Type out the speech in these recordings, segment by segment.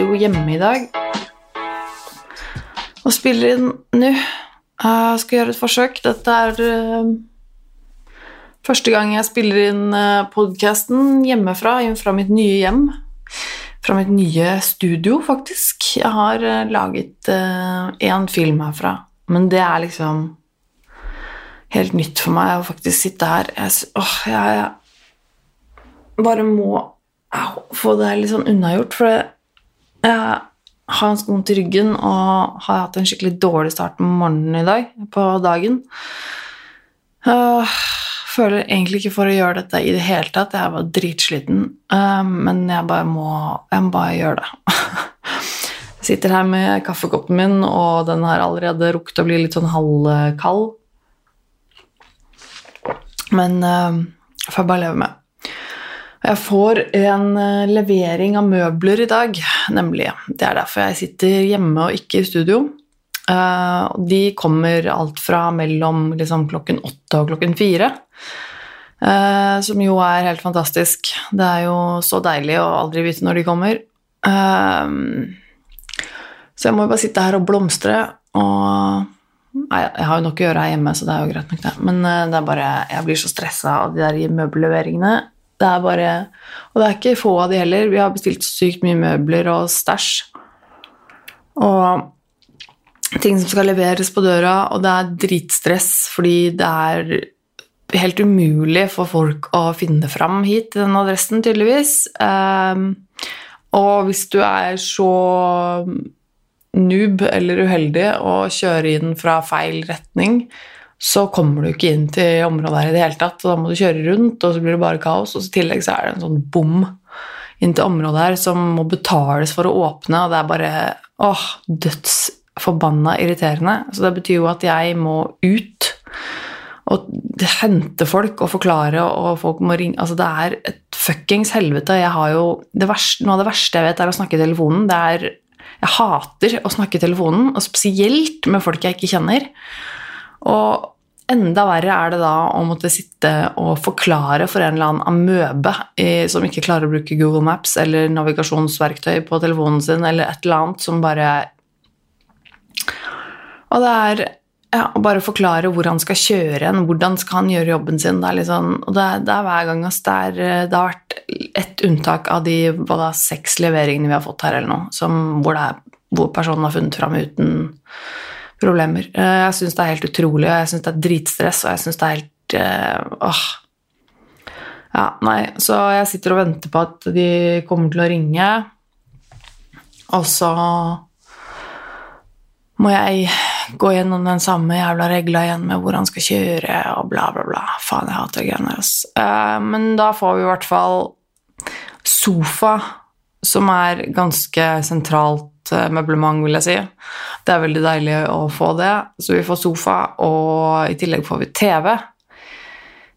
sitter jo hjemme i dag og spiller inn nå. Jeg skal gjøre et forsøk. Dette er uh, første gang jeg spiller inn uh, podkasten hjemmefra, fra mitt nye hjem. Fra mitt nye studio, faktisk. Jeg har uh, laget én film herfra, men det er liksom helt nytt for meg å faktisk sitte her. Jeg, åh, jeg, jeg bare må få det litt sånn unnagjort, for jeg har ganske vondt i ryggen og har hatt en skikkelig dårlig start på morgenen i dag, på dagen. Uh, føler egentlig ikke for å gjøre dette i det hele tatt. Jeg var dritsliten, uh, men jeg bare må, jeg må bare gjøre det. jeg sitter her med kaffekoppen min, og den har allerede rukket å bli litt sånn halvkald. Men uh, får jeg bare leve med. Jeg får en uh, levering av møbler i dag, nemlig. Det er derfor jeg sitter hjemme og ikke i studio. Uh, de kommer alt fra mellom liksom, klokken åtte og klokken fire. Uh, som jo er helt fantastisk. Det er jo så deilig å aldri vite når de kommer. så jeg må jo bare sitte her og blomstre og Nei, jeg har jo nok å gjøre her hjemme, så det er jo greit nok, det. Men eh, det er bare Jeg blir så stressa av de der møbelleveringene. Det er bare Og det er ikke få av de heller. Vi har bestilt sykt mye møbler og stæsj. Og ting som skal leveres på døra, og det er dritstress fordi det er helt umulig for folk å finne fram hit til den adressen, tydeligvis. Um, og hvis du er så noob eller uheldig og kjører inn fra feil retning, så kommer du ikke inn til området her i det hele tatt. og Da må du kjøre rundt, og så blir det bare kaos. Og i tillegg så er det en sånn bom inn til området her som må betales for å åpne, og det er bare åh, dødsforbanna irriterende. Så det betyr jo at jeg må ut og hente folk og forklare, og folk må ringe Altså, det er et fuckings helvete. Jeg har jo verste, Noe av det verste jeg vet, er å snakke i telefonen. Det er jeg hater å snakke i telefonen, og spesielt med folk jeg ikke kjenner. Og enda verre er det da å måtte sitte og forklare for en eller annen amøbe som ikke klarer å bruke Google Maps eller navigasjonsverktøy på telefonen sin, eller et eller annet som bare Og det er ja, å bare forklare hvor han skal kjøre hen, hvordan skal han gjøre jobben sin. Det er, og det, det er hver gang det, er, det har vært ett unntak av de da, seks leveringene vi har fått her, eller noe, som, hvor, hvor, personen har funnet fram uten problemer. Eh, jeg syns det er helt utrolig, og jeg syns det er dritstress, og jeg syns det er helt øh, åh. Ja, nei, så jeg sitter og venter på at de kommer til å ringe, og så må jeg gå gjennom den samme jævla regla igjen med hvor han skal kjøre og bla, bla, bla. Faen, jeg hater greiene deres. Uh, men da får vi i hvert fall sofa, som er ganske sentralt uh, møblement, vil jeg si. Det er veldig deilig å få det. Så vi får sofa, og i tillegg får vi TV.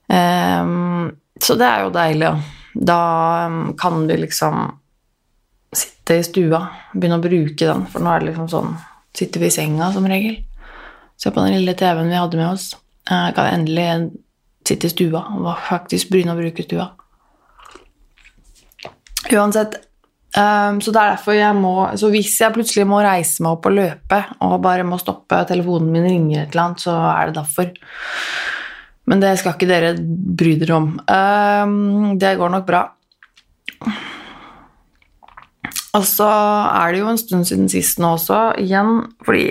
Um, eh, så det er jo deilig. Da um, kan vi liksom sitte i stua, begynne å bruke den, for nå er det liksom sånn sitter vi i senga som regel. Se på den lille TV-en vi hadde med oss. Jeg kan endelig sitte i stua og faktisk begynne å bruke stua. Uansett um, Så det er derfor jeg må Så hvis jeg plutselig må reise meg opp og løpe og bare må stoppe telefonen min ringer et eller annet, så er det derfor. Men det skal ikke dere bry dere om. Um, det går nok bra. Og så er det jo en stund siden sist nå også, igjen, fordi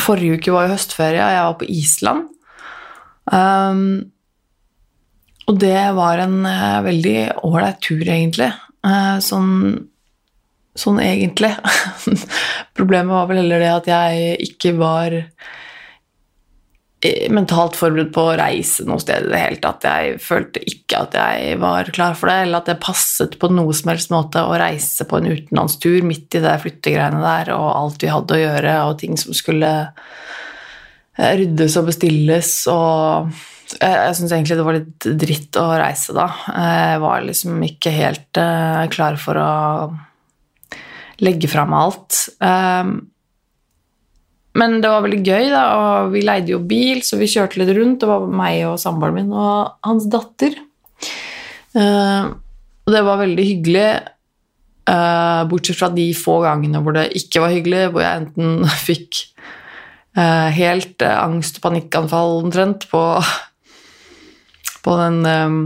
forrige uke var jo høstferie, og jeg var på Island. Um, og det var en uh, veldig ålreit tur, egentlig. Uh, sånn, sånn egentlig. Problemet var vel heller det at jeg ikke var mentalt forberedt på å reise noe sted i det hele tatt. Jeg følte ikke at jeg var klar for det, eller at det passet på noe som helst måte å reise på en utenlandstur midt i det flyttegreiene der og alt vi hadde å gjøre, og ting som skulle eh, ryddes og bestilles og Jeg, jeg syns egentlig det var litt dritt å reise da. Jeg var liksom ikke helt klar for å legge fram alt. Um, men det var veldig gøy, da, og vi leide jo bil, så vi kjørte litt rundt. Det var meg og samboeren min og hans datter. Uh, og det var veldig hyggelig, uh, bortsett fra de få gangene hvor det ikke var hyggelig, hvor jeg enten fikk uh, helt angst- og panikkanfall omtrent på, på den um,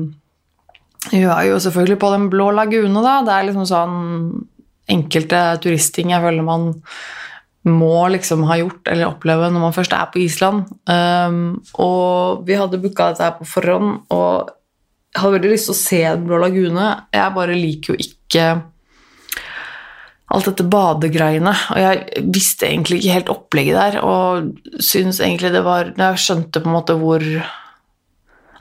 Hun er jo selvfølgelig på Den blå lagune, da. Det er liksom sånn enkelte turistting jeg føler man må liksom ha gjort eller oppleve når man først er på Island. Um, og vi hadde booka dette her på forhånd, og jeg hadde veldig lyst til å se Den blå lagune. Jeg bare liker jo ikke alt dette badegreiene. Og jeg visste egentlig ikke helt opplegget der, og syns egentlig det var Jeg skjønte på en måte hvor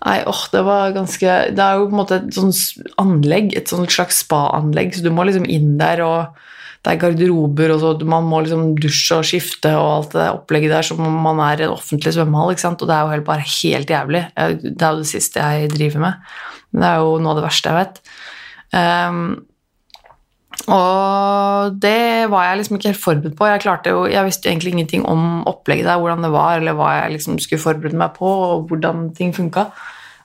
Nei, åh, det var ganske Det er jo på en måte et sånt anlegg, et sånt slags spa-anlegg, så du må liksom inn der, og det er garderober, og så man må liksom dusje og skifte og alt det opplegget der som om man er i en offentlig svømmehall, ikke sant, og det er jo helt, bare helt jævlig. Det er jo det siste jeg driver med. Det er jo noe av det verste jeg vet. Um, og det var jeg liksom ikke helt forberedt på. Jeg, jo, jeg visste egentlig ingenting om opplegget der, hvordan det var, eller hva jeg liksom skulle forberede meg på, og hvordan ting funka.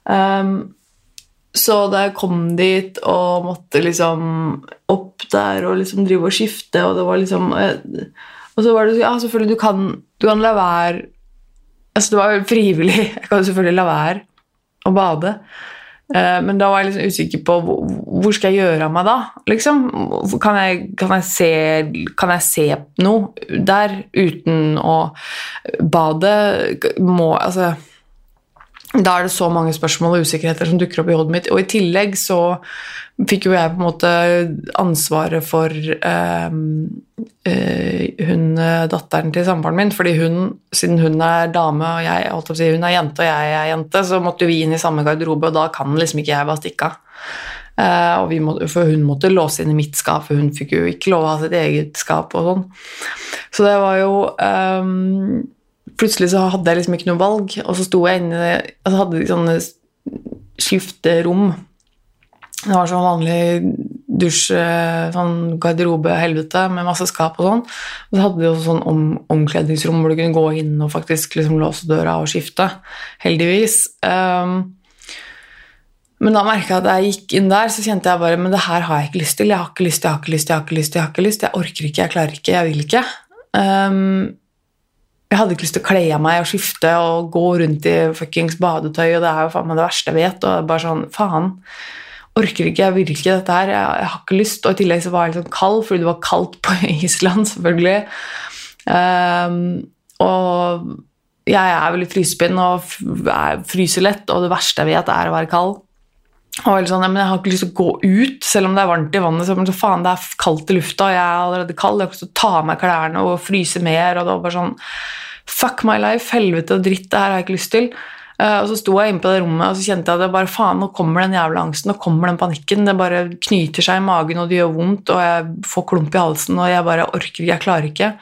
Um, så da jeg kom dit og måtte liksom opp der og liksom drive og skifte, og det var liksom eh, Og så var det Ja, selvfølgelig, du kan, du kan la være Altså, det var jo frivillig. Jeg kan selvfølgelig la være å bade. Eh, men da var jeg liksom usikker på hvor skal jeg gjøre av meg da? Liksom? Kan, jeg, kan, jeg se, kan, jeg, se, noe der uten å bade? Må, altså, da er det så mange spørsmål og usikkerheter som dukker opp i hodet mitt. Og i tillegg så fikk jo jeg på en måte ansvaret for øh, øh, hun datteren til samboeren min, fordi hun, siden hun er dame og jeg holdt å si, hun er jente og jeg er jente, så måtte vi inn i samme garderobe, og da kan liksom ikke jeg bare stikke av. Uh, må, for hun måtte låse inn i mitt skap, for hun fikk jo ikke lov å ha sitt eget skap og sånn. Så det var jo um, Plutselig så hadde jeg liksom ikke noe valg, og så sto jeg inne altså hadde de sånne skifterom det var sånn vanlig dusj, eh, sånn garderobe-helvete med masse skap og sånn. Og så hadde de også sånn om, omkledningsrom hvor du kunne gå inn og faktisk liksom låse døra og skifte. Heldigvis. Um, men da merka jeg at jeg gikk inn der, så kjente jeg bare Men det her har jeg ikke lyst til. Jeg har ikke lyst, jeg har ikke lyst, jeg har ikke lyst. Jeg har ikke lyst, jeg orker ikke, jeg klarer ikke, jeg vil ikke. Um, jeg hadde ikke lyst til å kle av meg og skifte og gå rundt i fuckings badetøy, og det er jo faen meg det verste jeg vet. Og bare sånn, faen orker ikke, jeg vil ikke dette her, jeg, jeg, har ikke lyst. Og i tillegg så var jeg litt sånn kald, fordi det var kaldt på Island, selvfølgelig. Um, og jeg er veldig frysepinn og fryser lett, og det verste jeg vet, er å være kald. Og sånn, men Jeg har ikke lyst til å gå ut, selv om det er varmt i vannet. Så faen, Det er kaldt i lufta, og jeg er allerede kald. Jeg har ikke lyst til å ta av meg klærne og fryse mer. og det var bare sånn, Fuck my life, helvete og dritt, det her har jeg ikke lyst til. Uh, og så sto jeg inne på det rommet og så kjente jeg at det bare faen, nå kommer den jævla angsten, nå kommer den panikken. Det bare knyter seg i magen, og det gjør vondt, og jeg får klump i halsen, og jeg bare orker ikke, jeg klarer ikke.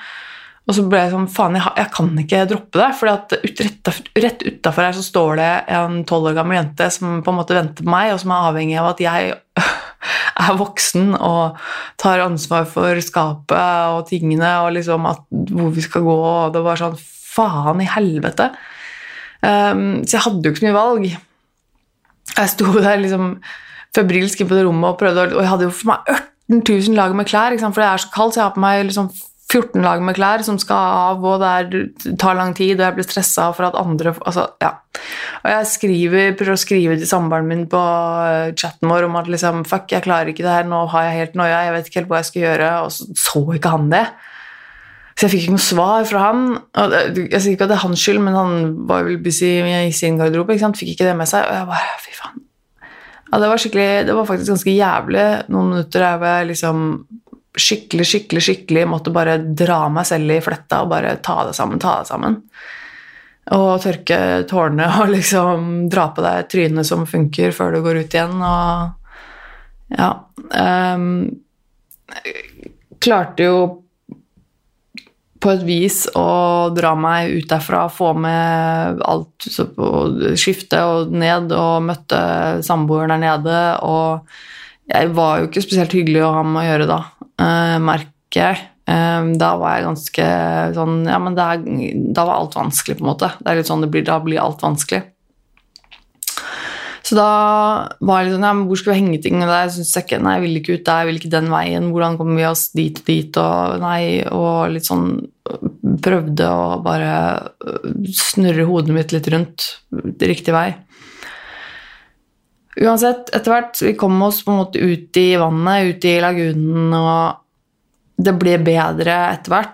Og så ble jeg sånn Faen, jeg, jeg kan ikke droppe det. For ut, rett, utafor her så står det en tolv år gammel jente som på en måte venter på meg, og som er avhengig av at jeg er voksen og tar ansvar for skapet og tingene og liksom at, hvor vi skal gå, og det var sånn Faen i helvete. Um, så jeg hadde jo ikke så mye valg. Jeg sto der liksom febrilsk inne på det rommet og prøvde, og jeg hadde jo for meg 18 000 lag med klær, for det er så kaldt, så jeg har på meg liksom 14 lag med klær som skal av, og det tar lang tid, og jeg blir stressa for at andre altså, ja. Og jeg skriver, prøver å skrive til samboeren min på eh, chatten vår om at liksom, fuck, jeg klarer ikke det her, nå har jeg helt noia, jeg vet ikke helt hva jeg skal gjøre, og så så ikke han det. Så jeg fikk ikke noe svar fra han. Jeg sier ikke at det er hans skyld, men han var vel busy i sin garderobe. ikke? Fikk ikke det med seg. Og jeg bare Fy faen. Ja, det var skikkelig, det var faktisk ganske jævlig noen minutter der jeg liksom skikkelig, skikkelig, skikkelig måtte bare dra meg selv i fletta og bare ta det sammen, ta det sammen. Og tørke tårene og liksom dra på deg trynet som funker før du går ut igjen, og ja um, Klarte jo på et vis å dra meg ut derfra, få med alt på skifte og ned, og møtte samboeren der nede. Og jeg var jo ikke spesielt hyggelig å ha med å gjøre da, uh, merker jeg. Um, da var jeg ganske sånn Ja, men er, da var alt vanskelig, på en måte. Det er litt sånn det blir, Da blir alt vanskelig. Så da var jeg litt sånn Ja, men hvor skal vi henge ting der? Jeg ikke, nei, jeg vil ikke ut der, jeg vil ikke den veien. Hvordan kommer vi oss dit og dit? Og nei, og litt sånn Prøvde å bare snurre hodet mitt litt rundt riktig vei. Uansett, etter hvert vi kom oss på en måte ut i vannet, ut i lagunen, og det ble bedre etter hvert.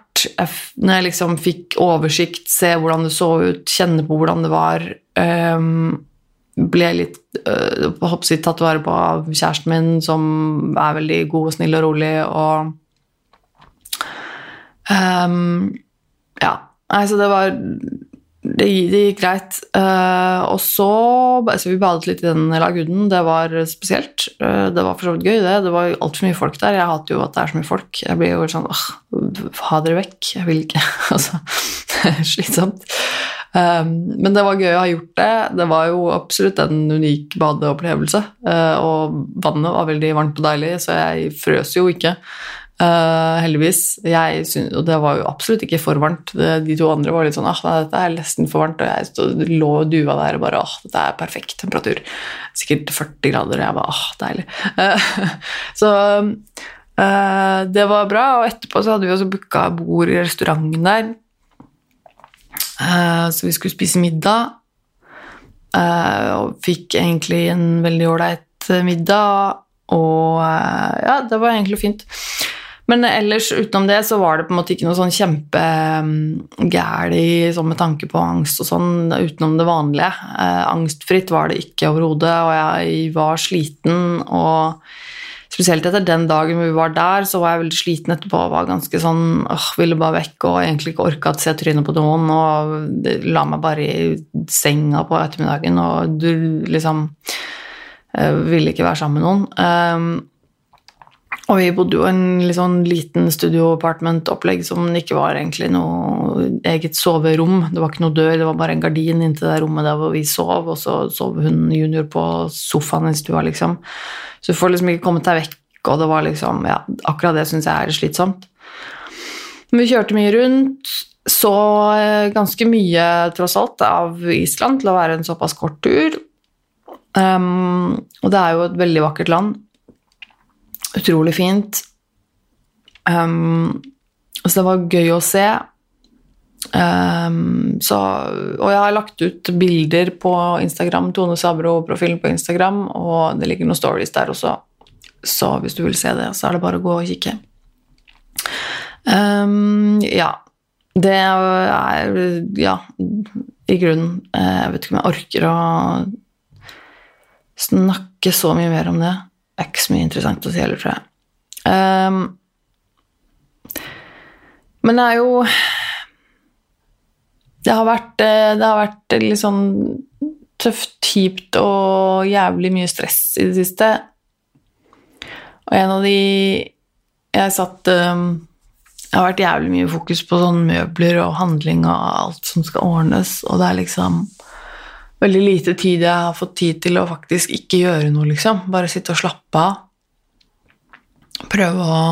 Når jeg liksom fikk oversikt, se hvordan det så ut, kjenne på hvordan det var um, Ble litt uh, jeg, tatt vare på av kjæresten min, som er veldig god og snill og rolig, og um, Ja. Altså, det var det, det, gikk greit. Uh, og så altså Vi badet litt i den lagunen. Det var spesielt. Uh, det var for så vidt gøy, det. Det var altfor mye folk der. Jeg hater jo at det er så mye folk. Jeg blir jo sånn åh, ha dere vekk. Jeg vil ikke. altså, slitsomt. Um, men det var gøy å ha gjort det. Det var jo absolutt en unik badeopplevelse. Uh, og vannet var veldig varmt og deilig, så jeg frøs jo ikke. Uh, heldigvis. Synes, og det var jo absolutt ikke for varmt. De to andre var litt sånn ah, dette er nesten for varmt. Og jeg stod, lå og duva der og bare ah, dette er perfekt temperatur. Sikkert 40 grader. Og jeg bare ah, deilig. Uh, så uh, det var bra. Og etterpå så hadde vi også booka bord i restauranten der. så vi skulle spise middag. og fikk egentlig en veldig ålreit middag. Og ja, det var egentlig fint. Men ellers utenom det så var det på en måte ikke noe sånn kjempegæli sånn med tanke på angst og sånn utenom det vanlige. Eh, angstfritt var det ikke overhodet, og jeg var sliten. og Spesielt etter den dagen vi var der, så var jeg veldig sliten etterpå og var ganske sånn åh, Ville bare vekk og egentlig ikke orka å se trynet på noen og la meg bare i senga på ettermiddagen og du liksom eh, ville ikke være sammen med noen. Um, og vi bodde jo i en sånn liten studio-apartment-opplegg som ikke var egentlig noe eget soverom. Det var ikke noe dør, det var bare en gardin inntil det rommet der hvor vi sov, og så sov hun junior på sofaen i stua, liksom. Så du får liksom ikke kommet deg vekk, og det var liksom Ja, akkurat det syns jeg er slitsomt. Men vi kjørte mye rundt. Så eh, ganske mye, tross alt, av Island til å være en såpass kort tur. Um, og det er jo et veldig vakkert land. Utrolig fint. Um, så det var gøy å se. Um, så, og jeg har lagt ut bilder på Instagram, Tone Sabro-profilen på Instagram, og det ligger noen stories der også, så hvis du vil se det, så er det bare å gå og kikke. Um, ja. Det er Ja, i grunnen eh, Jeg vet ikke om jeg orker å snakke så mye mer om det er ikke så mye interessant å si heller, tror jeg. Um, men det er jo Det har vært, eh, det har vært litt sånn tøft, kjipt og jævlig mye stress i det siste. Og en av de Jeg satt um, Jeg har vært jævlig mye fokus på sånn møbler og handling og alt som skal ordnes, og det er liksom veldig lite tid jeg har fått tid til å faktisk ikke gjøre noe, liksom. Bare sitte og slappe av. Prøve å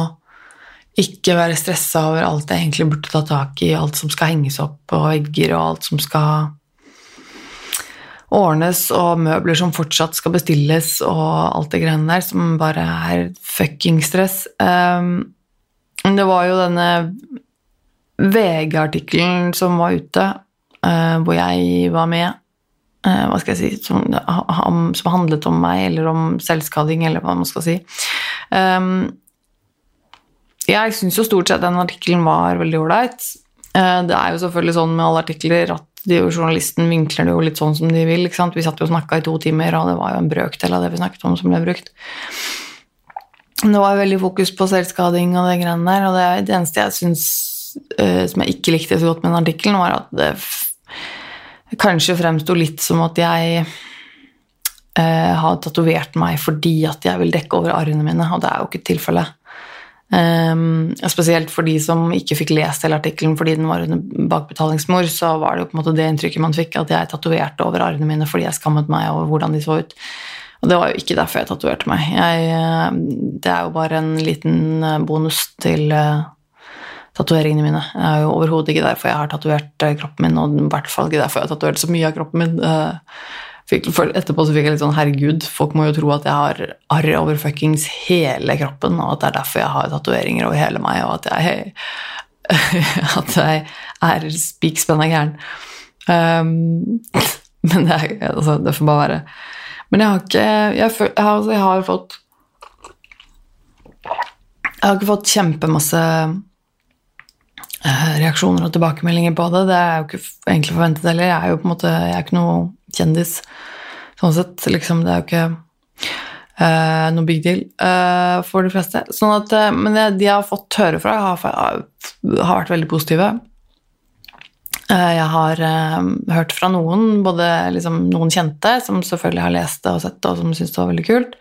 ikke være stressa over alt jeg egentlig burde ta tak i, alt som skal henges opp på vegger, og alt som skal ordnes, og møbler som fortsatt skal bestilles, og alt det greiene der, som bare er fucking stress. Um, det var jo denne VG-artikkelen som var ute, uh, hvor jeg var med, hva skal jeg si, som, som, handlet om meg, eller om selvskading, eller hva man skal si. Um, jeg syns jo stort sett den artikkelen var veldig ålreit. Uh, det er jo selvfølgelig sånn med alle artikler at de, journalisten vinkler det jo litt sånn som de vil. ikke sant? Vi satt jo og snakka i to timer, og det var jo en brøkdel av det vi snakket om, som ble brukt. Det var veldig fokus på selvskading og det greiene der, og det, det eneste jeg syns uh, som jeg ikke likte så godt med den artikkelen, var at det kanskje fremsto litt som at jeg eh, har tatovert meg fordi at jeg vil dekke over arrene mine, og det er jo ikke tilfellet. Um, spesielt for de som ikke fikk lest hele artikkelen fordi den var under bakbetalingsmor, så var det jo på en måte det inntrykket man fikk, at jeg tatoverte over arrene mine fordi jeg skammet meg over hvordan de så ut. Og det var jo ikke derfor jeg tatoverte meg. Jeg, eh, det er jo bare en liten eh, bonus til uh, tatoveringene mine. Det er jo overhodet ikke derfor jeg har tatovert eh, kroppen min, og i hvert fall ikke derfor jeg har tatovert så mye av kroppen min. Eh, fikk, etterpå så fikk jeg litt sånn herregud, folk må jo tro at jeg har arr over fuckings hele kroppen, og at det er derfor jeg har tatoveringer over hele meg, og at jeg, at jeg er spikspenna gæren. Um, men det, er, altså, det får bare være. Men jeg har ikke Jeg, jeg, har, altså, jeg har fått Jeg har ikke fått kjempemasse reaksjoner og tilbakemeldinger på det. Det er jo ikke egentlig forventet heller. Jeg er jo på en måte Jeg er ikke noe kjendis sånn sett. Liksom, det er jo ikke uh, noe big deal uh, for de fleste. Sånn at, uh, men det, de jeg har fått høre fra, har, har vært veldig positive. Jeg har hørt fra noen, både liksom, noen kjente, som selvfølgelig har lest det og sett det, og som syns det var veldig kult.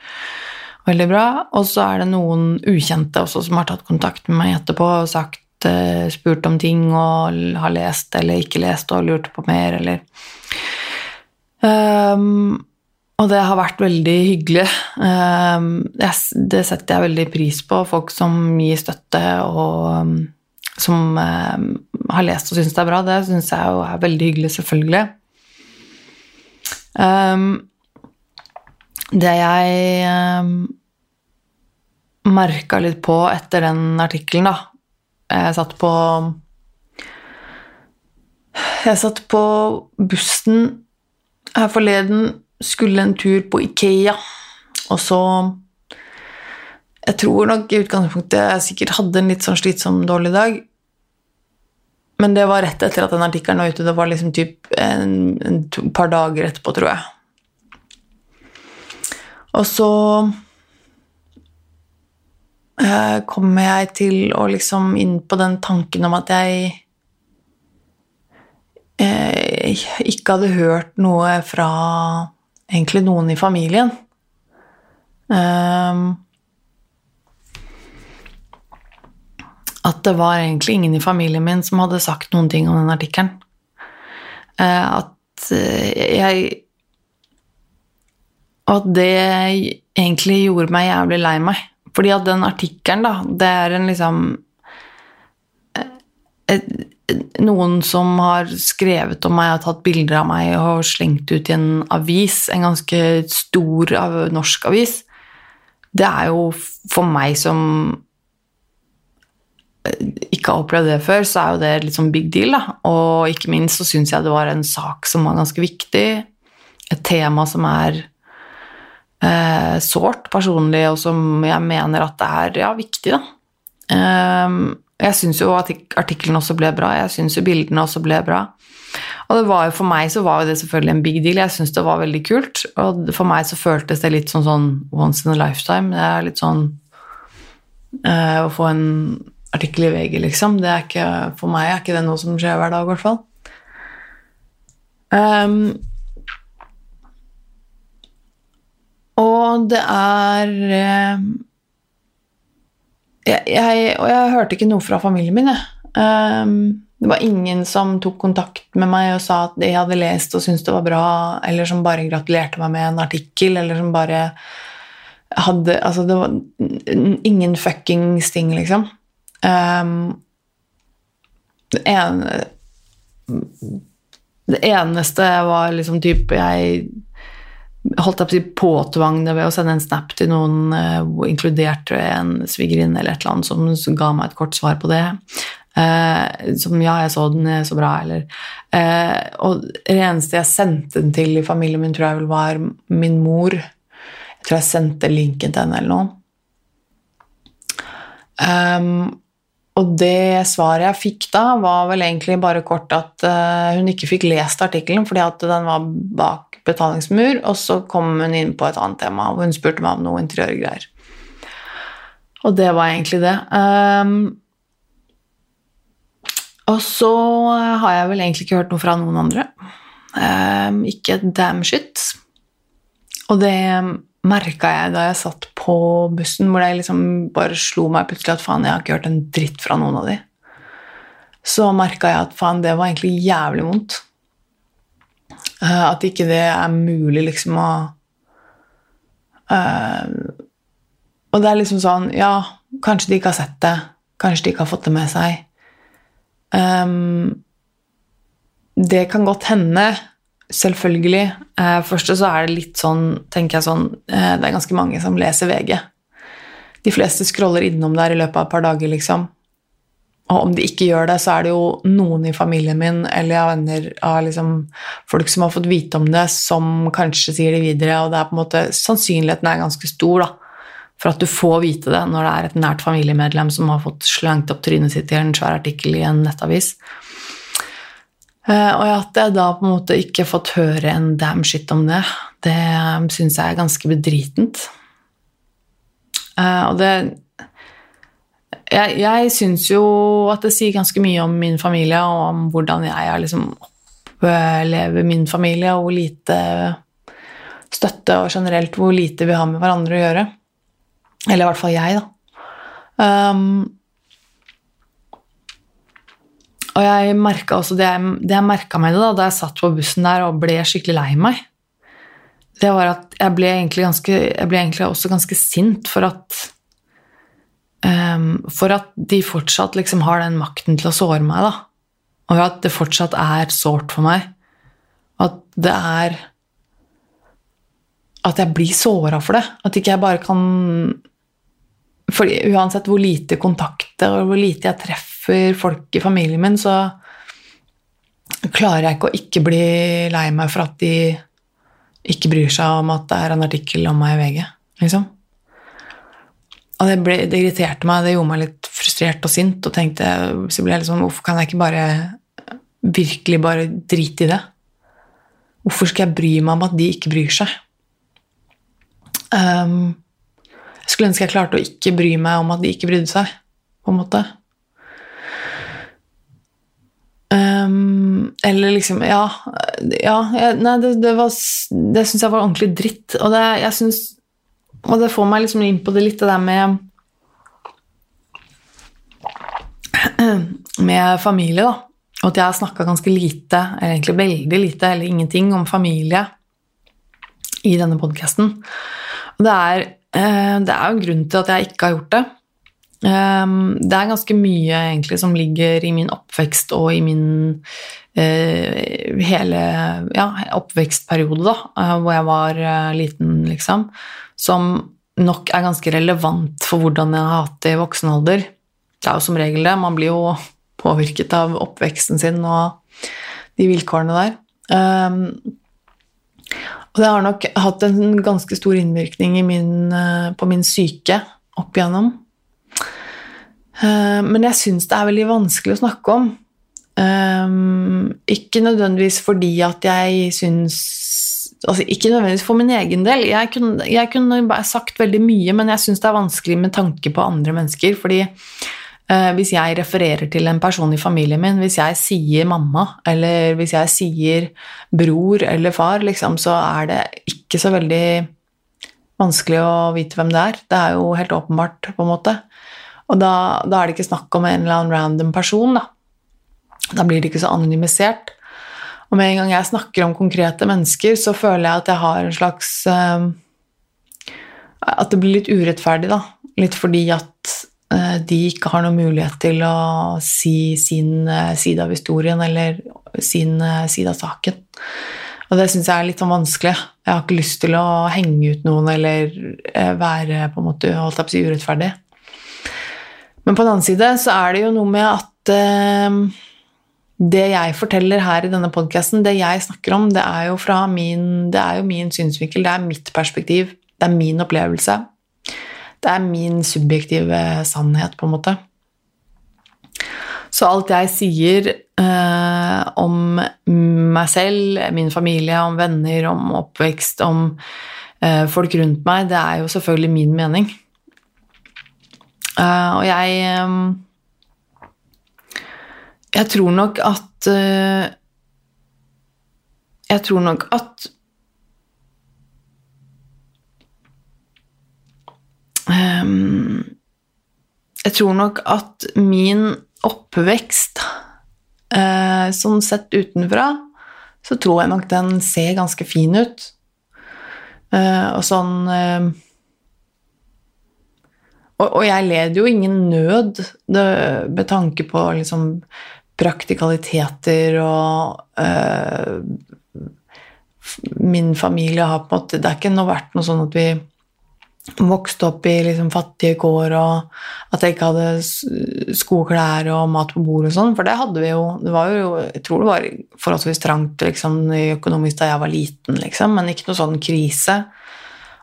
Veldig bra. Og så er det noen ukjente også som har tatt kontakt med meg etterpå og sagt, spurt om ting og har lest eller ikke lest og lurt på mer, eller um, og det har vært veldig hyggelig. Um, det setter jeg veldig pris på. Folk som gir støtte og um, som um, har lest og syns det er bra. Det syns jeg jo er veldig hyggelig, selvfølgelig. det jeg merka litt på etter den artikkelen, da Jeg satt på Jeg satt på bussen her forleden skulle en tur på Ikea, og så Jeg tror nok i utgangspunktet jeg sikkert hadde en litt sånn slitsom, dårlig dag. Men det var rett etter at den artikkelen var ute. Det var liksom typ en, en, to, par dager etterpå, tror jeg. Og så kommer jeg til å liksom inn på den tanken om at jeg eh, ikke hadde hørt noe fra egentlig noen i familien. Um, at det var egentlig ingen i familien min som hadde sagt noen ting om den artikkelen. Uh, at jeg Og at det egentlig gjorde meg jævlig lei meg. Fordi at den artikkelen, da, det er en liksom et, noen som har skrevet om meg og tatt bilder av meg og slengt ut i en avis, en ganske stor norsk avis, det er jo for meg som ikke har opplevd det før, så er jo det litt sånn big deal. Da. Og ikke minst så syns jeg det var en sak som var ganske viktig. Et tema som er eh, sårt personlig, og som jeg mener at det er ja, viktig. Da. Um, jeg syns jo artikkelen også ble bra, jeg syns jo bildene også ble bra. Og det var jo, for meg så var jo det selvfølgelig en big deal, jeg syns det var veldig kult. Og for meg så føltes det litt sånn, sånn once in a lifetime. Det er litt sånn eh, Å få en artikkel i VG, liksom. Det er ikke, for meg er ikke det noe som skjer hver dag, i hvert fall. Um, og det er um, jeg, jeg, og jeg hørte ikke noe fra familien min. Um, det var ingen som tok kontakt med meg og sa at de hadde lest og syntes det var bra, eller som bare gratulerte meg med en artikkel, eller som bare hadde Altså, det var ingen fuckings ting, liksom. Um, det, ene, det eneste var liksom type Jeg holdt jeg på å si påtvang ved å sende en snap til noen, uh, inkludert en svigerinne eller et eller annet, som, ga meg et kort svar på det. Uh, som 'ja, jeg så den, så bra', eller uh, Og det eneste jeg sendte den til i familien min, tror jeg vel var min mor. Jeg tror jeg sendte linken til henne eller noe. Um, og det svaret jeg fikk da, var vel egentlig bare kort at uh, hun ikke fikk lest artikkelen fordi at den var bak betalingsmur, og så kom hun inn på et annet tema, og hun spurte meg om noe interiørgreier. Og det var egentlig det. Um, og så har jeg vel egentlig ikke hørt noe fra noen andre. Um, ikke damn shit. Og det merka jeg da jeg satt på bussen, hvor det liksom bare slo meg plutselig at faen, jeg har ikke hørt en dritt fra noen av de. Så merka jeg at faen, det var egentlig jævlig vondt. Uh, at ikke det er mulig, liksom, å uh, Og det er liksom sånn Ja, kanskje de ikke har sett det. Kanskje de ikke har fått det med seg. Um, Det kan godt hende, selvfølgelig. Uh, først så er det litt sånn, tenker jeg sånn uh, Det er ganske mange som leser VG. De fleste scroller innom der i løpet av et par dager, liksom. Og om de ikke gjør det, så er det jo noen i familien min eller av venner av liksom folk som har fått vite om det, som kanskje sier det videre, og det er på en måte sannsynligheten er ganske stor da, for at du får vite det når det er et nært familiemedlem som har fått slengt opp trynet sitt i en svær artikkel i en nettavis. Eh, og at jeg da på en måte ikke har fått høre en damn shit om det, det syns jeg er ganske bedritent. Eh, og det jeg, jeg syns jo at det sier ganske mye om min familie, og om hvordan jeg liksom opplever min familie, og hvor lite støtte og generelt hvor lite vi har med hverandre å gjøre. Eller i hvert fall jeg, da. Um, og jeg merka også det jeg, det jeg merka med det da, da jeg satt på bussen der og ble skikkelig lei meg, det var at jeg ble egentlig, ganske, jeg ble egentlig også ganske sint for at um, For at de fortsatt liksom har den makten til å såre meg, da. Og at det fortsatt er sårt for meg. At det er At jeg blir såra for det. At ikke jeg bare kan fordi Uansett hvor lite kontakt og hvor lite jeg treffer folk i familien min, så klarer jeg ikke å ikke bli lei meg for at de ikke bryr seg om at det er en artikkel om meg i VG. liksom. Og det, ble, det, irriterte meg, det gjorde meg litt frustrert og sint. Og tenkte, så ble jeg liksom, Hvorfor kan jeg ikke bare virkelig bare drite i det? Hvorfor skal jeg bry meg om at de ikke bryr seg? Um, jeg skulle ønske jeg klarte å ikke bry meg om at de ikke brydde seg, på en måte. Um, eller liksom Ja, ja Nei, det, det, det syns jeg var ordentlig dritt. Og det, jeg synes, og det får meg liksom inn på det litt, det der med Med familie, da. Og at jeg har snakka ganske lite, eller egentlig veldig lite, eller ingenting, om familie i denne podkasten. Det er, eh, det er jo en grunn til at jeg ikke har gjort det. Ehm, det er ganske mye egentlig som ligger i min oppvekst og i min uh, hele ja, oppvekstperiode, da, uh, hvor jeg var liten, liksom, som nok er ganske relevant for hvordan jeg har hatt det i voksen alder. Det er jo som regel det. Man blir jo påvirket av oppveksten sin og de vilkårene der. Um, og det har nok hatt en ganske stor innvirkning min, på min syke opp igjennom. Eh, men jeg syns det er veldig vanskelig å snakke om. Um, ikke nødvendigvis fordi at jeg syns altså Ikke nødvendigvis for min egen del. Jeg kunne, jeg kunne sagt veldig mye, men jeg syns det er vanskelig med tanke på andre mennesker. fordi eh, hvis jeg refererer til en person i familien min, hvis jeg sier mamma, eller hvis jeg sier bror eller far, liksom, så er det ikke så veldig vanskelig å vite hvem det er. Det er jo helt åpenbart, på en måte. Og da, da, er det ikke snakk om en eller annen random person, da. Da blir det ikke så anonymisert. Og med en gang jeg snakker om konkrete mennesker, så føler jeg at jeg har en slags uh, At det blir litt urettferdig, da. Litt fordi at uh, de ikke har noen mulighet til å si sin uh, side av historien eller sin side av saken. Og det syns jeg er litt sånn vanskelig. Jeg har ikke lyst til å henge ut noen eller være på en måte holdt si urettferdig. Men på den annen side så er det jo noe med at det jeg forteller her i denne podkasten, det jeg snakker om, det er, jo fra min, det er jo min synsvinkel, det er mitt perspektiv, det er min opplevelse. Det er min subjektive sannhet, på en måte. Så alt jeg sier eh, om meg selv, min familie, om venner, om oppvekst, om eh, folk rundt meg, det er jo selvfølgelig min mening. Eh, og jeg um, Jeg tror nok at uh, Jeg tror nok at um, Jeg tror nok at min oppvekst uh, Sånn sett utenfra, så tror jeg nok den ser ganske fin ut. og sånn og, og, jeg led jo ingen nød med tanke på liksom praktikaliteter og øh, Min familie har på en måte Det er ikke noe vært noe sånn at vi vokste opp i liksom fattige kår, og at jeg ikke hadde sko og klær og mat på bordet og sånn, for det hadde vi jo. Det var jo jeg tror det var forholdsvis trangt liksom, økonomisk da jeg var liten, liksom, men ikke noe sånn krise.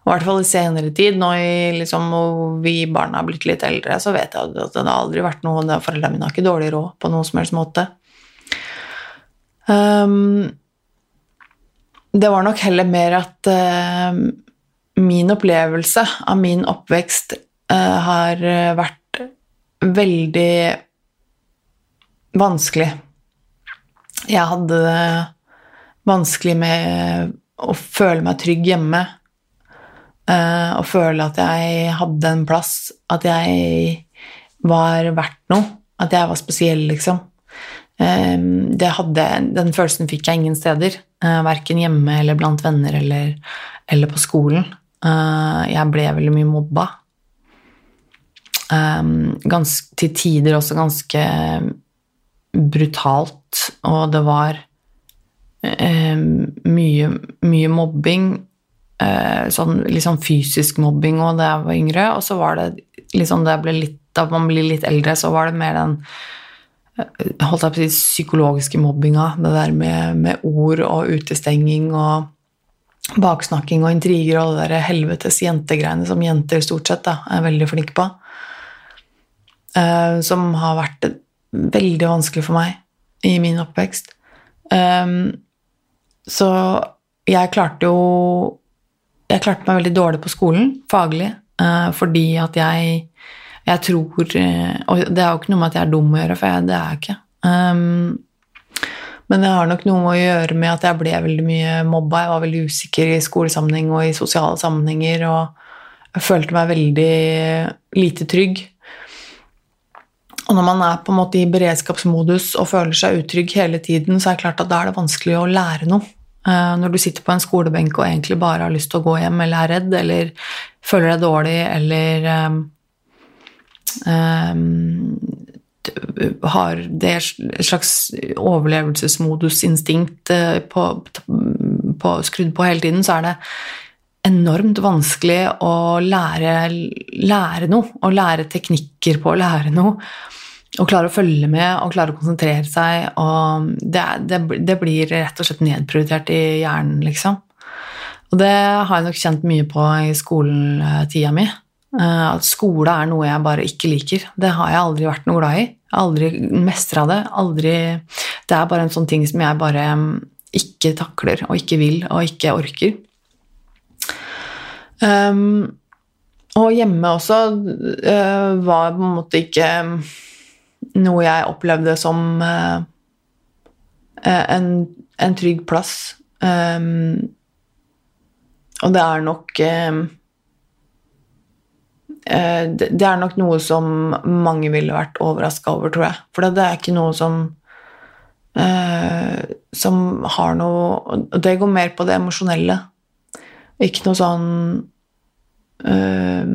Og I hvert fall i senere tid, når liksom, vi barna har blitt litt eldre, så vet jeg at det har aldri vært noe Foreldrene mine har ikke dårlig råd på noen som helst måte. Um, det var nok heller mer at uh, min opplevelse av min oppvekst uh, har vært veldig vanskelig. Jeg hadde det vanskelig med å føle meg trygg hjemme. Uh, og føle at jeg hadde en plass, at jeg var verdt noe. At jeg var spesiell, liksom. Um, hadde, den følelsen fikk jeg ingen steder. Uh, verken hjemme eller blant venner eller, eller på skolen. Jeg ble veldig mye mobba. Ganske, til tider også ganske brutalt, og det var mye, mye mobbing. Uh, sånn, sånn fysisk mobbing òg da jeg var yngre, og så var det liksom da, litt, da man blir litt eldre, så var det mer den holdt jeg på å si, psykologiske mobbinga. Det der med, med ord og utestenging og baksnakking og intriger og alle de helvetes jentegreiene som jenter stort sett da, er veldig flinke på. Uh, som har vært veldig vanskelig for meg i min oppvekst. Um, så jeg klarte jo Jeg klarte meg veldig dårlig på skolen, faglig, uh, fordi at jeg jeg tror Og det har jo ikke noe med at jeg er dum å gjøre, for jeg, det er jeg ikke. Um, men det har nok noe å gjøre med at jeg ble veldig mye mobba. Jeg var veldig usikker i skolesammenheng og i sosiale sammenhenger, og jeg følte meg veldig lite trygg. Og når man er på en måte i beredskapsmodus og føler seg utrygg hele tiden, så er det klart at da er det vanskelig å lære noe. Eh, når du sitter på en skolebenk og egentlig bare har lyst til å gå hjem, eller er redd, eller føler deg dårlig, eller um, um, har det slags overlevelsesmodusinstinkt eh, på, på, skrudd på hele tiden, så er det enormt vanskelig å lære, lære noe. Å lære teknikker på å lære noe. Og klare å følge med og klare å konsentrere seg. Og det, det, det blir rett og slett nedprioritert i hjernen, liksom. Og det har jeg nok kjent mye på i skoletida mi. Eh, at skole er noe jeg bare ikke liker. Det har jeg aldri vært noe glad i. Aldri mestra det. Aldri Det er bare en sånn ting som jeg bare mm, ikke takler og ikke vil og ikke orker. Um, og hjemme også uh, var på en måte ikke mm, noe jeg opplevde som uh, en, en, trygg plass. Um, og det er nok uh, det, det er nok noe som mange ville vært overraska over, tror jeg. For det er ikke noe som uh, som har noe Det går mer på det emosjonelle. Ikke noe sånn øh,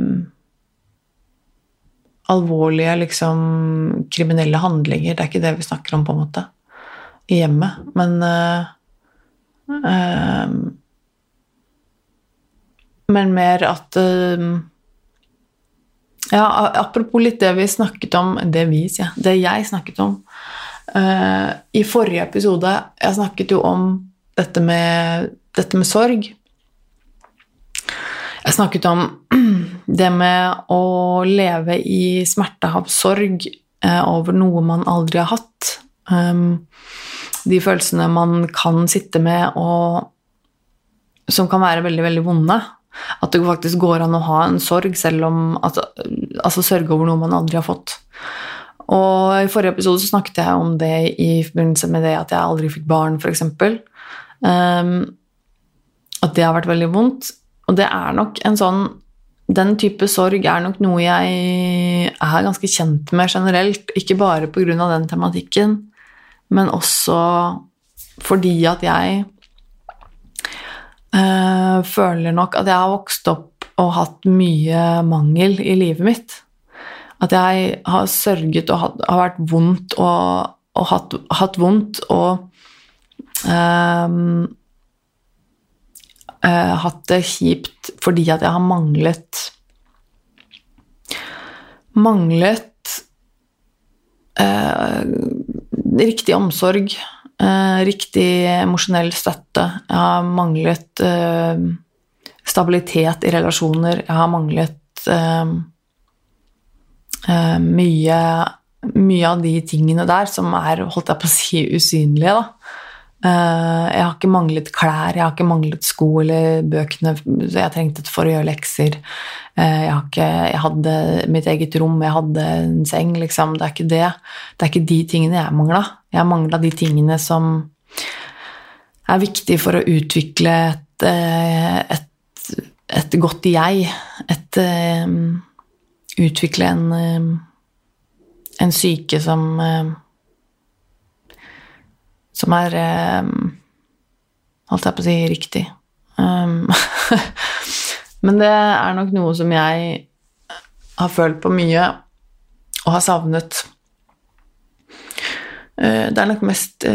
Alvorlige, liksom kriminelle handlinger. Det er ikke det vi snakker om, på en måte, i hjemmet. Men øh, øh, Men mer at ja, apropos litt det vi snakket om Det vi, sier jeg. Det jeg snakket om uh, i forrige episode. Jeg snakket jo om dette med, dette med sorg. Jeg snakket om det med å leve i smerte av sorg uh, over noe man aldri har hatt. Um, de følelsene man kan sitte med, og som kan være veldig, veldig vonde. At det faktisk går an å ha en sorg, selv om altså, altså sørge over noe man aldri har fått. Og I forrige episode så snakket jeg om det i forbindelse med det at jeg aldri fikk barn, f.eks. Um, ehm, at det har vært veldig vondt. Og det er nok en sånn Den type sorg er nok noe jeg er ganske kjent med generelt. Ikke bare pga. den tematikken, men også fordi at jeg øh, føler nok at jeg har vokst opp og hatt mye mangel i livet mitt. At jeg har sørget og har vært vondt og og hatt, hatt vondt og um, uh, hatt det kjipt fordi at jeg har manglet Manglet uh, riktig omsorg, uh, riktig emosjonell støtte. Jeg har manglet stabilitet i relasjoner. Jeg har manglet mye mye av de tingene der som er holdt jeg på å si, usynlige. da. Eh, jeg har ikke manglet klær, jeg har ikke manglet sko eller bøkene jeg trengte for å gjøre lekser. Eh, jeg, ikke, jeg hadde mitt eget rom, jeg hadde en seng, liksom. Det er ikke det. Det er ikke de tingene jeg mangla. Jeg mangla de tingene som er viktige for å utvikle et, eh, et, et godt jeg. Et Utvikle en en syke som Som er um, Holdt jeg på å si riktig. Um, men det er nok noe som jeg har følt på mye og har savnet. Uh, det er nok mest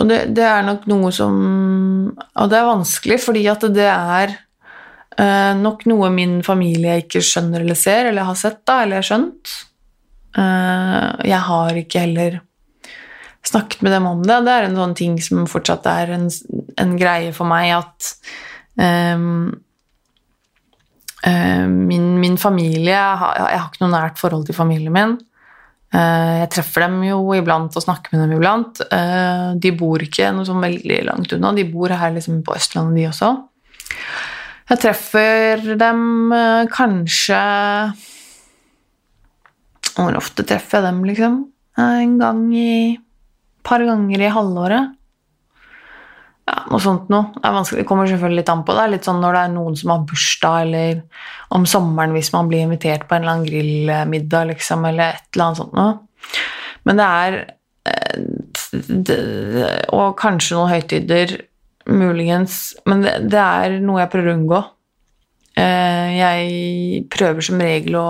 Og det, det, er nok noe som Og det er vanskelig, fordi at det er nok noe min familie ikke skjønner eller ser, eller har sett, da, eller skjønt. Eh, jeg har ikke heller snakket med dem om det. Det er en sånn ting som fortsatt er en, en greie for meg, at um, uh, min, min, familie jeg har, jeg har, ikke noe nært forhold til familien min. Uh, jeg treffer dem jo iblant og snakker med dem iblant. Uh, de bor ikke noe sånn veldig langt unna. De bor her liksom på Østlandet, de også. Jeg treffer dem kanskje hvor ofte treffer jeg dem, liksom? En gang i par ganger i halvåret. Ja, noe sånt noe. Det, det kommer selvfølgelig litt an på. Det er litt sånn når det er noen som har bursdag, eller om sommeren hvis man blir invitert på en eller annen grillmiddag, liksom, eller et eller annet sånt noe. Men det er eh, Og kanskje noen høytider, muligens. Men det, det er noe jeg prøver å unngå. Eh, jeg prøver som regel å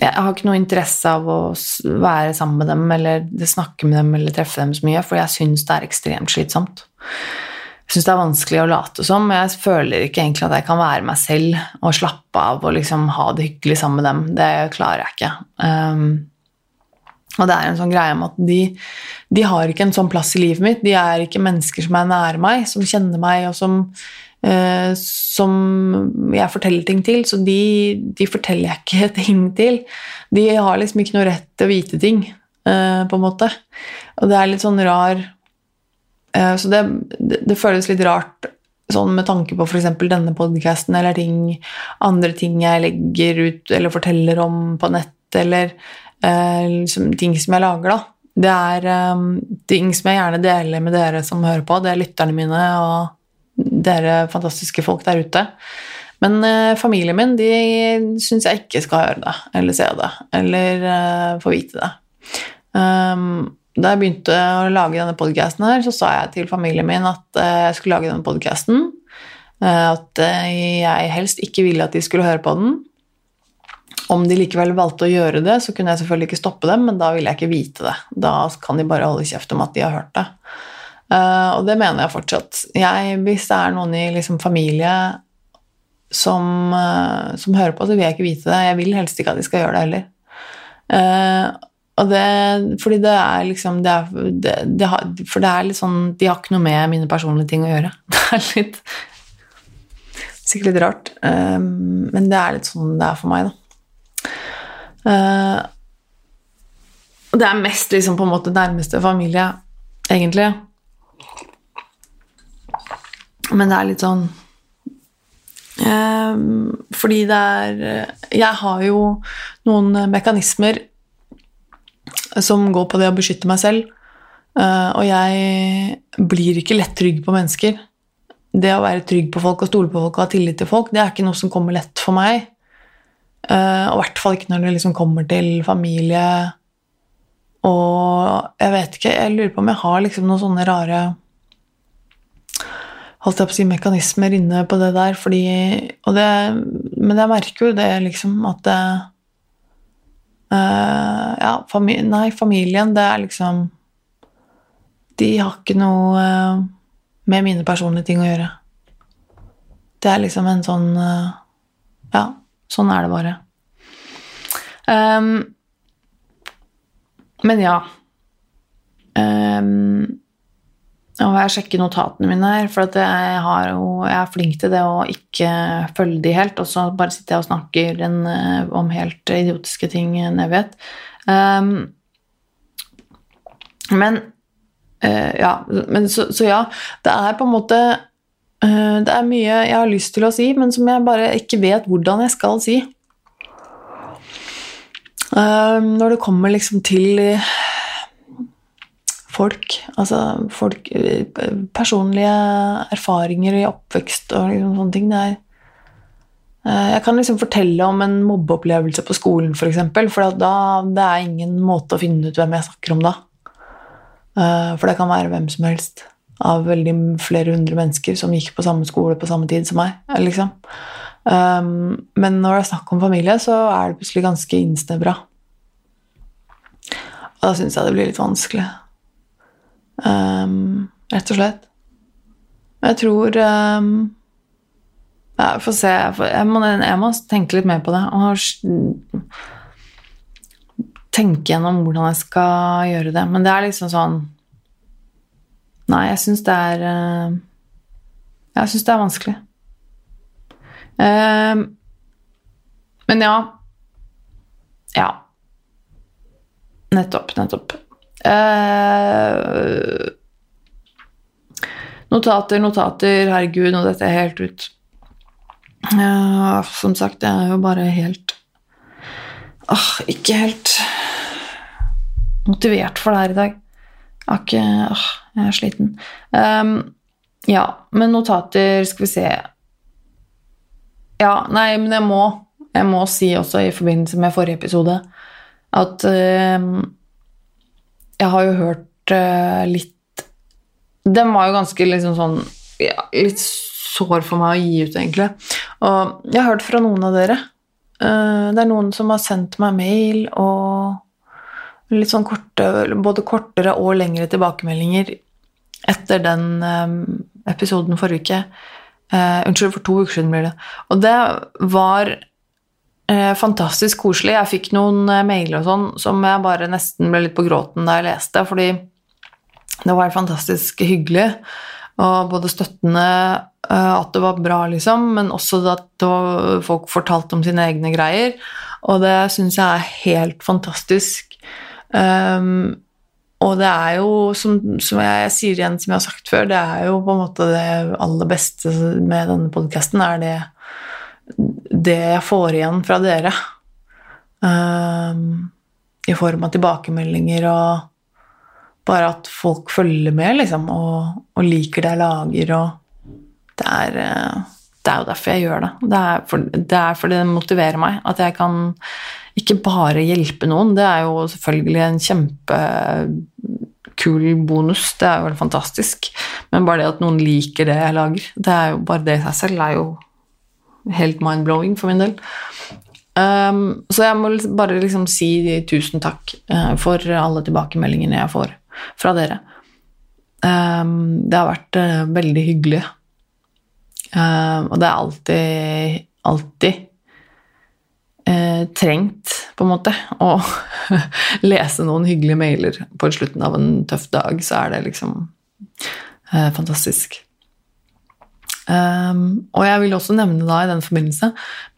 jeg har ikke noe interesse av å være sammen med dem eller snakke med dem eller treffe dem så mye, for jeg syns det er ekstremt slitsomt. Jeg syns det er vanskelig å late som. Jeg føler ikke egentlig at jeg kan være meg selv og slappe av og liksom ha det hyggelig sammen med dem. Det klarer jeg ikke. Um, og det er en sånn greie om at de, de, har ikke en sånn plass i livet mitt. De er ikke mennesker som er nære meg, som kjenner meg, og som Eh, som jeg forteller ting til, så de, de, forteller jeg ikke ting til. De har liksom ikke noe rett til å vite ting, eh, på en måte. Og det er litt sånn rar eh, Så det, det, det føles litt rart sånn med tanke på f.eks. denne podkasten eller ting, andre ting jeg legger ut eller forteller om på nett, eller eh, liksom, ting som jeg lager, da. Det er um, ting som jeg gjerne deler med dere som hører på. Det er lytterne mine og dere fantastiske folk der ute. Men eh, familien min de syns jeg ikke skal høre det eller se det eller eh, få vite det. Um, da jeg begynte å lage denne podkasten, så sa jeg til familien min at eh, jeg skulle lage denne podkasten. At jeg helst ikke ville at de skulle høre på den. Om de likevel valgte å gjøre det, så kunne jeg selvfølgelig ikke stoppe dem, men da ville jeg ikke vite det. Da kan de bare holde kjeft om at de har hørt det. Uh, og det mener jeg fortsatt. Jeg, hvis det er noen i liksom, familie som, uh, som, hører på, så vil jeg ikke vite det. Jeg vil helst ikke at de skal gjøre det heller. Uh, og det, fordi det er liksom det er, det, det har, For det er litt sånn De har ikke noe med mine personlige ting å gjøre. Det er litt Sikkert litt rart, men det er litt sånn det er for meg, da. Uh, det er mest liksom på en måte nærmeste familie, egentlig. Men det er litt sånn eh, Fordi det er Jeg har jo noen mekanismer som går på det å beskytte meg selv. Eh, og jeg blir ikke lett trygg på mennesker. Det å være trygg på folk og stole på folk og ha tillit til folk, det er ikke noe som kommer lett for meg. Eh, og i hvert fall ikke når det liksom kommer til familie og jeg vet ikke, jeg lurer på om jeg har liksom noen sånne rare holdt jeg på å si, mekanismer inne på det der. Fordi, det, men jeg merker jo det, liksom, at det, uh, ja, fami Nei, familien, det er liksom De har ikke noe uh, med mine personlige ting å gjøre. Det er liksom en sånn uh, Ja, sånn er det bare. Um, men ja. Um, må jeg sjekke notatene mine her, for jeg, jo, jeg er flink til det å ikke følge de helt, og så bare sitter jeg og snakker en, eh, om helt idiotiske ting en evighet. Um, men uh, Ja, men så, så, ja, det er på en måte uh, Det er mye jeg har lyst til å si, men som jeg bare ikke vet hvordan jeg skal si. Uh, når det kommer liksom til folk. Altså folk Personlige erfaringer i oppvekst og liksom sånne ting. Det er eh, jeg kan liksom fortelle om en mobbeopplevelse på skolen, f.eks. For, eksempel, for da, det er ingen måte å finne ut hvem jeg snakker om da. Eh, for det kan være hvem som helst av veldig flere hundre mennesker som gikk på samme skole på samme tid som meg. Liksom. Men når det er snakk om familie, så er det plutselig ganske innsnevra. Og da syns jeg det blir litt vanskelig. Um, rett og slett. Jeg tror um, Jeg får se. Jeg må, jeg må, tenke litt mer på det. Og tenke gjennom hvordan jeg skal gjøre det. Men det er liksom sånn Nei, jeg syns det er uh, Jeg syns det er vanskelig. Um, men ja Ja. Nettopp, nettopp. Eh, notater, notater, herregud, nå dette er helt ut. Uh, som sagt, jeg er jo bare helt uh, ikke helt motivert for det her i dag. Jeg har ikke uh, jeg er sliten. Um, ja, men notater, skal vi se Ja, nei, men jeg må, jeg må si også i forbindelse med forrige episode at um, jeg har jo hørt uh, litt Den var jo ganske liksom sånn ja, Litt sår for meg å gi ut, egentlig. Og jeg har hørt fra noen av dere. Uh, det er noen som har sendt meg mail og litt sånn korte, både kortere og lengre tilbakemeldinger etter den um, episoden forrige uke. Uh, unnskyld, for to uker siden blir det. Og det var fantastisk koselig. Jeg fikk noen eh, mailer og sånn som jeg bare nesten ble litt på gråten da jeg leste, fordi det var fantastisk hyggelig og både støttende eh, at det var bra, liksom, men også at folk fortalte om sine egne greier. Og det syns jeg er helt fantastisk. Um, og det er jo, som, som jeg, jeg, sier igjen, som jeg har sagt før, det er jo på en måte det aller beste med denne podkasten, er det det jeg får igjen fra dere. Um, I form av tilbakemeldinger og bare at folk følger med, liksom, og, og liker det jeg lager, og det er, eh, det er jo derfor jeg gjør det. Det er, for, det er fordi det motiverer meg. At jeg kan ikke bare hjelpe noen. Det er jo selvfølgelig en kjempekul bonus. Det er jo helt fantastisk. Men bare det at noen liker det jeg lager, det er jo bare det i seg selv er jo helt mind-blowing for min del. Um, så jeg må bare liksom si tusen takk uh, for alle tilbakemeldingene jeg får fra dere. Um, det har vært uh, veldig hyggelig. Uh, og det er alltid, alltid uh, trengt, på en måte, å lese noen hyggelige mailer på slutten av en tøff dag, så er det liksom fantastisk. Um, og jeg vil også nevne da i den forbindelse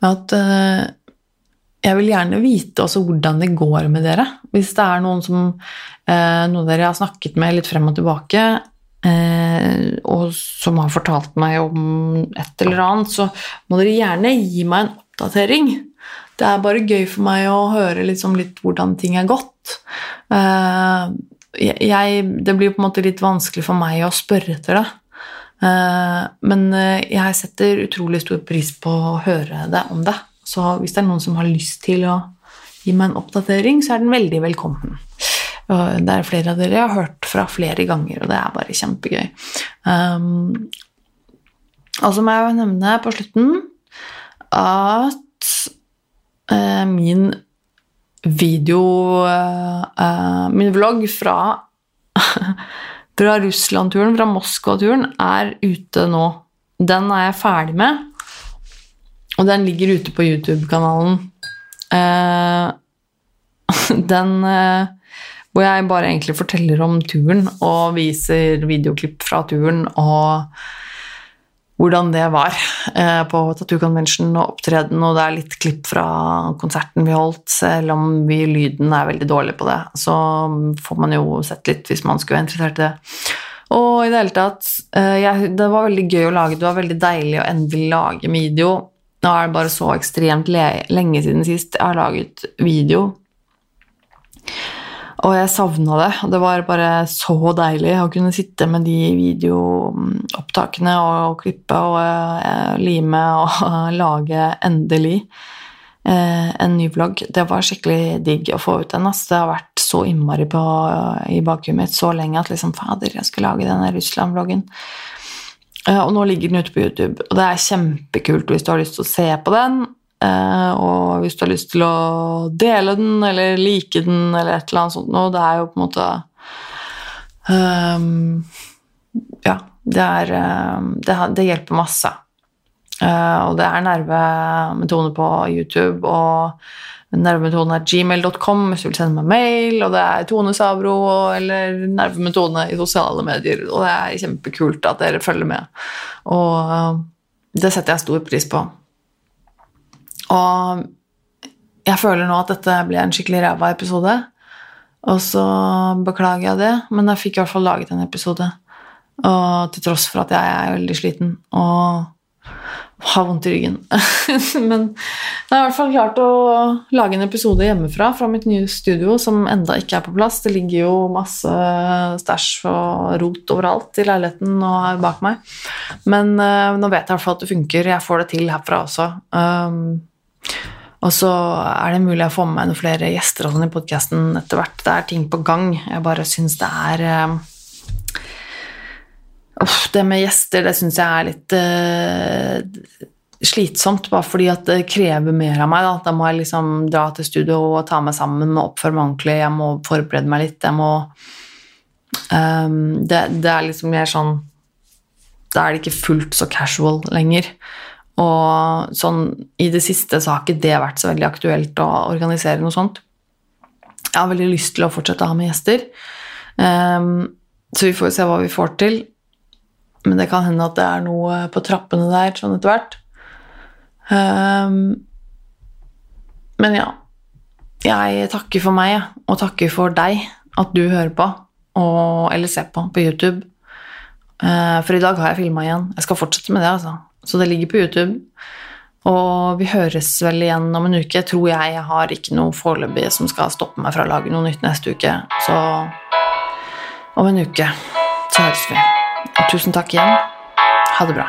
med at uh, jeg vil gjerne vite også hvordan det går med dere. Hvis det er noen som uh, noen dere har snakket med litt frem og tilbake, uh, og som har fortalt meg om et eller annet, så må dere gjerne gi meg en oppdatering. Det er bare gøy for meg å høre liksom litt hvordan ting er gått. Jeg, det blir på en måte litt vanskelig for meg å spørre etter det. Eh, men eh, jeg setter utrolig stor pris på å høre det om det. Så hvis det er noen som har lyst til å gi meg en oppdatering, så er den veldig velkommen. Det er flere av dere jeg har hørt fra flere ganger, og det er bare kjempegøy. Um, og så må jeg jo nevne på slutten at uh, min video Min vlogg fra, fra Russland-turen, fra Moskva-turen, er ute nå. Den er jeg ferdig med, og den ligger ute på YouTube-kanalen. Uh, den uh, Hvor jeg bare egentlig forteller om turen og viser videoklipp fra turen og hvordan det var eh, på Tattoo Convention og opptreden, og det er litt klipp fra konserten vi holdt, selv om vi, lyden er veldig dårlig på det. Så får man jo sett litt hvis man skulle være interessert i det. Og i det hele tatt eh, jeg, Det var veldig gøy å lage, det var veldig deilig å endelig lage video. Nå er det bare så ekstremt lenge siden sist jeg har laget video. Og jeg savna det. Det var bare så deilig å kunne sitte med de videoopptakene og, og klippe og eh, lime og lage endelig eh, en ny vlogg. Det var skikkelig digg å få ut den. Altså. Det har vært så innmari på, i bakhuet mitt så lenge at liksom, fader, jeg skulle lage denne Russland-vloggen. Eh, og nå ligger den ute på YouTube, og det er kjempekult hvis du har lyst til å se på den. Eh, og hvis du har lyst til å dele den eller like den eller et eller annet sånt noe, det er jo på en måte um, Ja, det er ehm, det, det hjelper masse. Uh, og det er nervemetode på YouTube, og nervemetodene er gmail.com hvis du vil sende meg mail, og det er Tone Sabro eller nervemetodene i sosiale medier, og det er kjempekult at dere følger med. Og uh, det setter jeg stor pris på. Og jeg føler nå at dette ble en skikkelig ræva episode. Og så beklager jeg det, men jeg fikk i hvert fall laget en episode. Og til tross for at jeg er veldig sliten og har vondt i ryggen. men jeg har i hvert fall klart å lage en episode hjemmefra fra mitt nye studio som enda ikke er på plass. Det ligger jo masse stæsj og rot overalt i leiligheten og bak meg. Men uh, nå vet jeg i hvert fall at det funker. Jeg får det til herfra også. Um, og så er det mulig å få med noen flere gjester sånn i podkasten etter hvert. Det er ting på gang. Jeg bare syns det er uh, Det med gjester, det syns jeg er litt uh, slitsomt, bare fordi at det krever mer av meg. Da, da må jeg liksom dra til studio og ta meg sammen og oppføre meg ordentlig. Jeg må forberede meg litt. Jeg må um, det, det er liksom mer sånn Da er det ikke fullt så casual lenger. Og sånn i det siste så har ikke det vært så veldig aktuelt å organisere noe sånt. Jeg har veldig lyst til å fortsette å ha med gjester, um, så vi får se hva vi får til. Men det kan hende at det er noe på trappene der sånn etter hvert. Um, men ja. Jeg takker for meg, og takker for deg, at du hører på og, eller ser på på YouTube. Uh, for i dag har jeg filma igjen. Jeg skal fortsette med det, altså. Så det ligger på YouTube. Og vi høres vel igjen om en uke, tror jeg. Jeg har ikke noe foreløpig som skal stoppe meg fra å lage noe nytt neste uke. Så om en uke så høres vi. Og tusen takk igjen. Ha det bra.